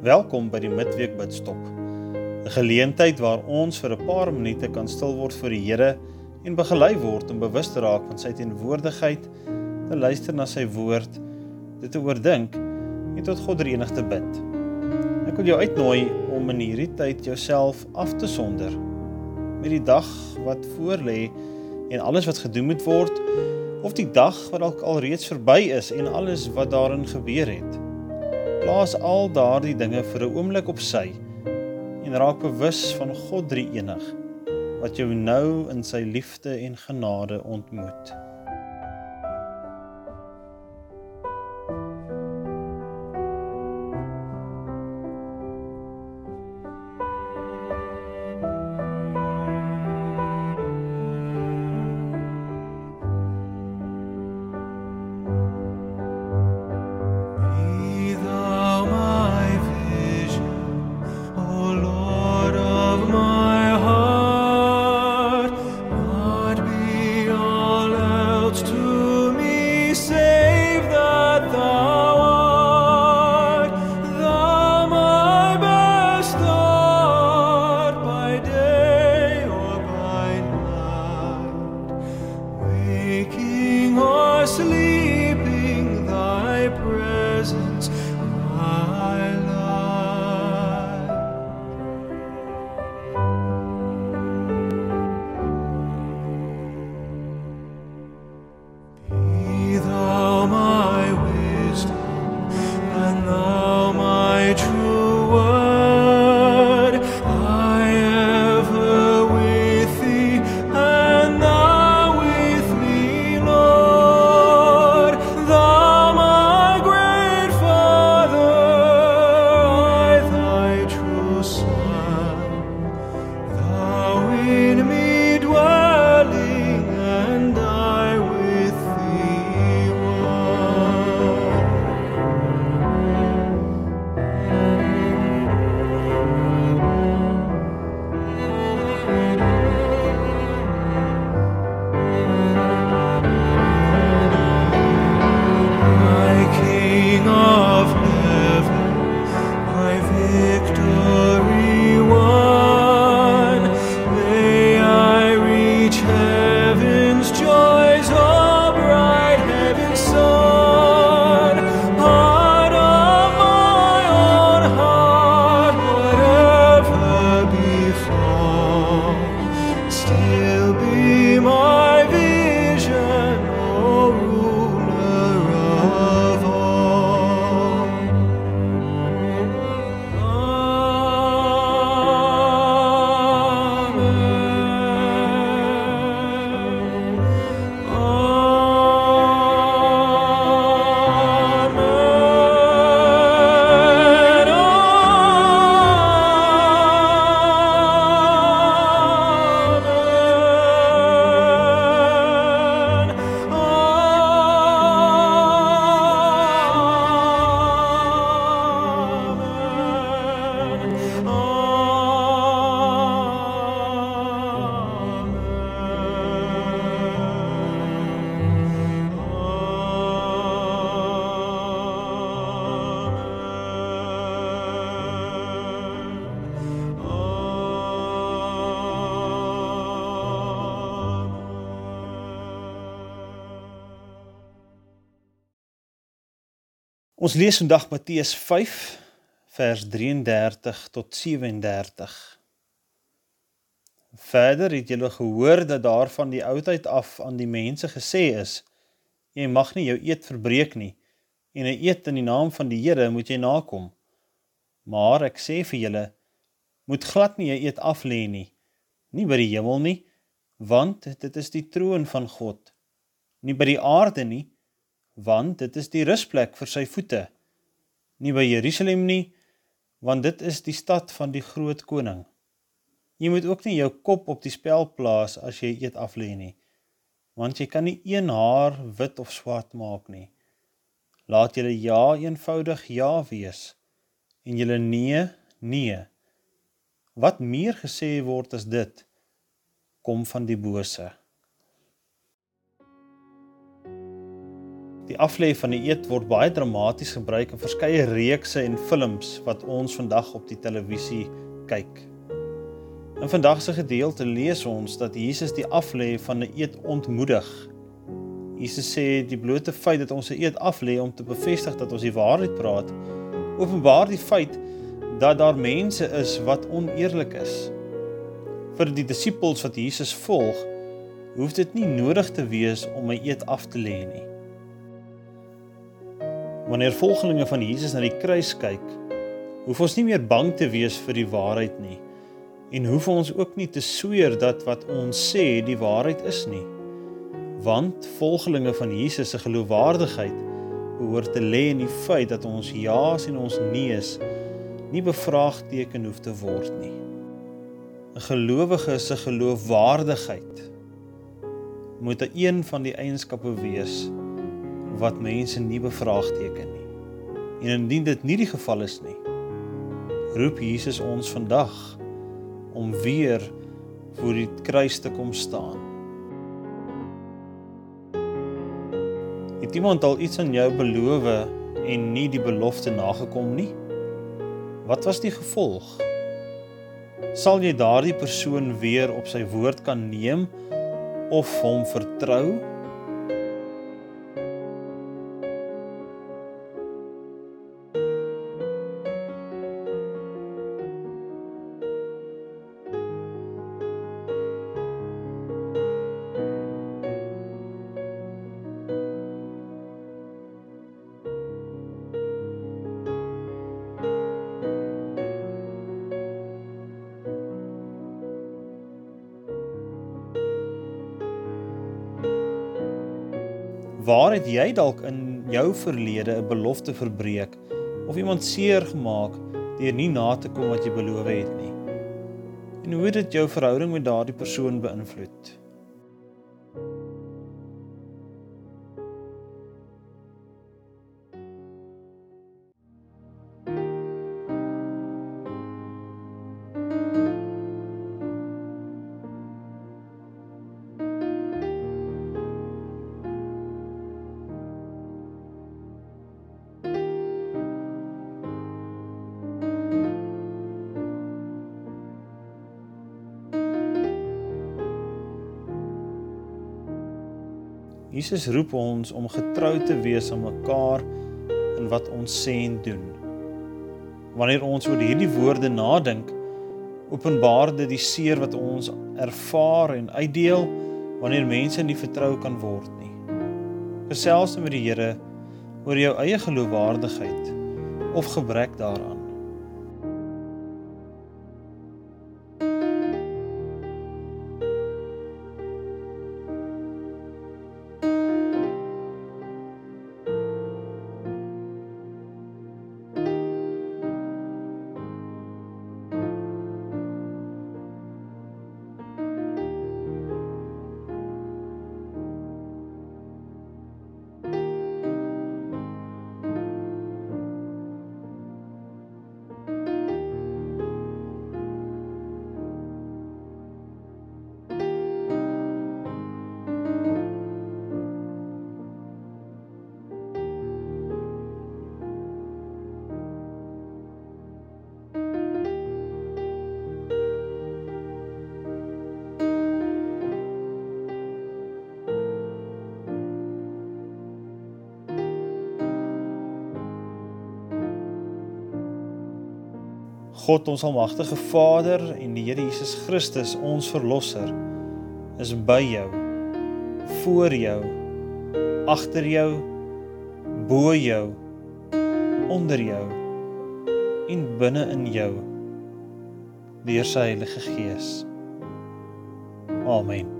Welkom by die midweek bidstop. 'n Geleentheid waar ons vir 'n paar minute kan stil word voor die Here en begelei word om bewus te raak van sy teenwoordigheid, te luister na sy woord, dit te oordink en tot God verenig te bid. Ek wil jou uitnooi om in hierdie tyd jouself af te sonder met die dag wat voorlê en alles wat gedoen moet word of die dag wat dalk al reeds verby is en alles wat daarin gebeur het. Plaas al daardie dinge vir 'n oomblik op sy en raak bewus van God drie enig wat jou nou in sy liefde en genade ontmoet. Ons lees vandag Matteus 5 vers 33 tot 37. Verder het julle gehoor dat daar van die oudheid af aan die mense gesê is: Jy mag nie jou eed verbreek nie en 'n eed in die naam van die Here moet jy nakom. Maar ek sê vir julle, moet glad nie 'n eed af lê nie, nie by die hemel nie, want dit is die troon van God, nie by die aarde nie, want dit is die rusplek vir sy voete. Nie by Jerusalem nie, want dit is die stad van die groot koning. Jy moet ook nie jou kop op die spel plaas as jy eet af lê nie, want jy kan nie een haar wit of swart maak nie. Laat julle ja eenvoudig ja wees en julle nee nee. Wat meer gesê word as dit kom van die bose. Die aflê van die eed word baie dramaties gebruik in verskeie reekse en films wat ons vandag op die televisie kyk. In vandag se gedeelte lees ons dat Jesus die aflê van 'n eed ontmoedig. Jesus sê die blote feit dat ons 'n eed aflê om te bevestig dat ons die waarheid praat, openbaar die feit dat daar mense is wat oneerlik is. Vir die disippels wat Jesus volg, hoef dit nie nodig te wees om 'n eed af te lê nie. Wanneer volgelinge van Jesus na die kruis kyk, hoef ons nie meer bang te wees vir die waarheid nie en hoef ons ook nie te sweer dat wat ons sê die waarheid is nie. Want volgelinge van Jesus se geloofwaardigheid behoort te lê in die feit dat ons ja's en ons nee's nie bevraagteken hoef te word nie. 'n Gelowige se geloofwaardigheid moet 'n een van die eienskappe wees wat mense nie bevraagteken nie. En indien dit nie die geval is nie, roep Jesus ons vandag om weer voor die kruis te kom staan. Het iemand al iets aan jou beloof en nie die belofte nagekom nie? Wat was die gevolg? Sal jy daardie persoon weer op sy woord kan neem of hom vertrou? Waar het jy dalk in jou verlede 'n belofte verbreek of iemand seer gemaak deur nie na te kom wat jy beloof het nie? En hoe het dit jou verhouding met daardie persoon beïnvloed? Jesus roep ons om getrou te wees aan mekaar in wat ons sê en doen. Wanneer ons oor hierdie woorde nadink, openbaar dit die seer wat ons ervaar en uitdeel wanneer mense nie vertrou kan word nie. Gesels met die Here oor jou eie geloofwaardigheid of gebrek daaraan. God ons almagtige Vader en die Here Jesus Christus ons verlosser is by jou voor jou agter jou bo jou onder jou en binne in jou deur sy Heilige Gees. Amen.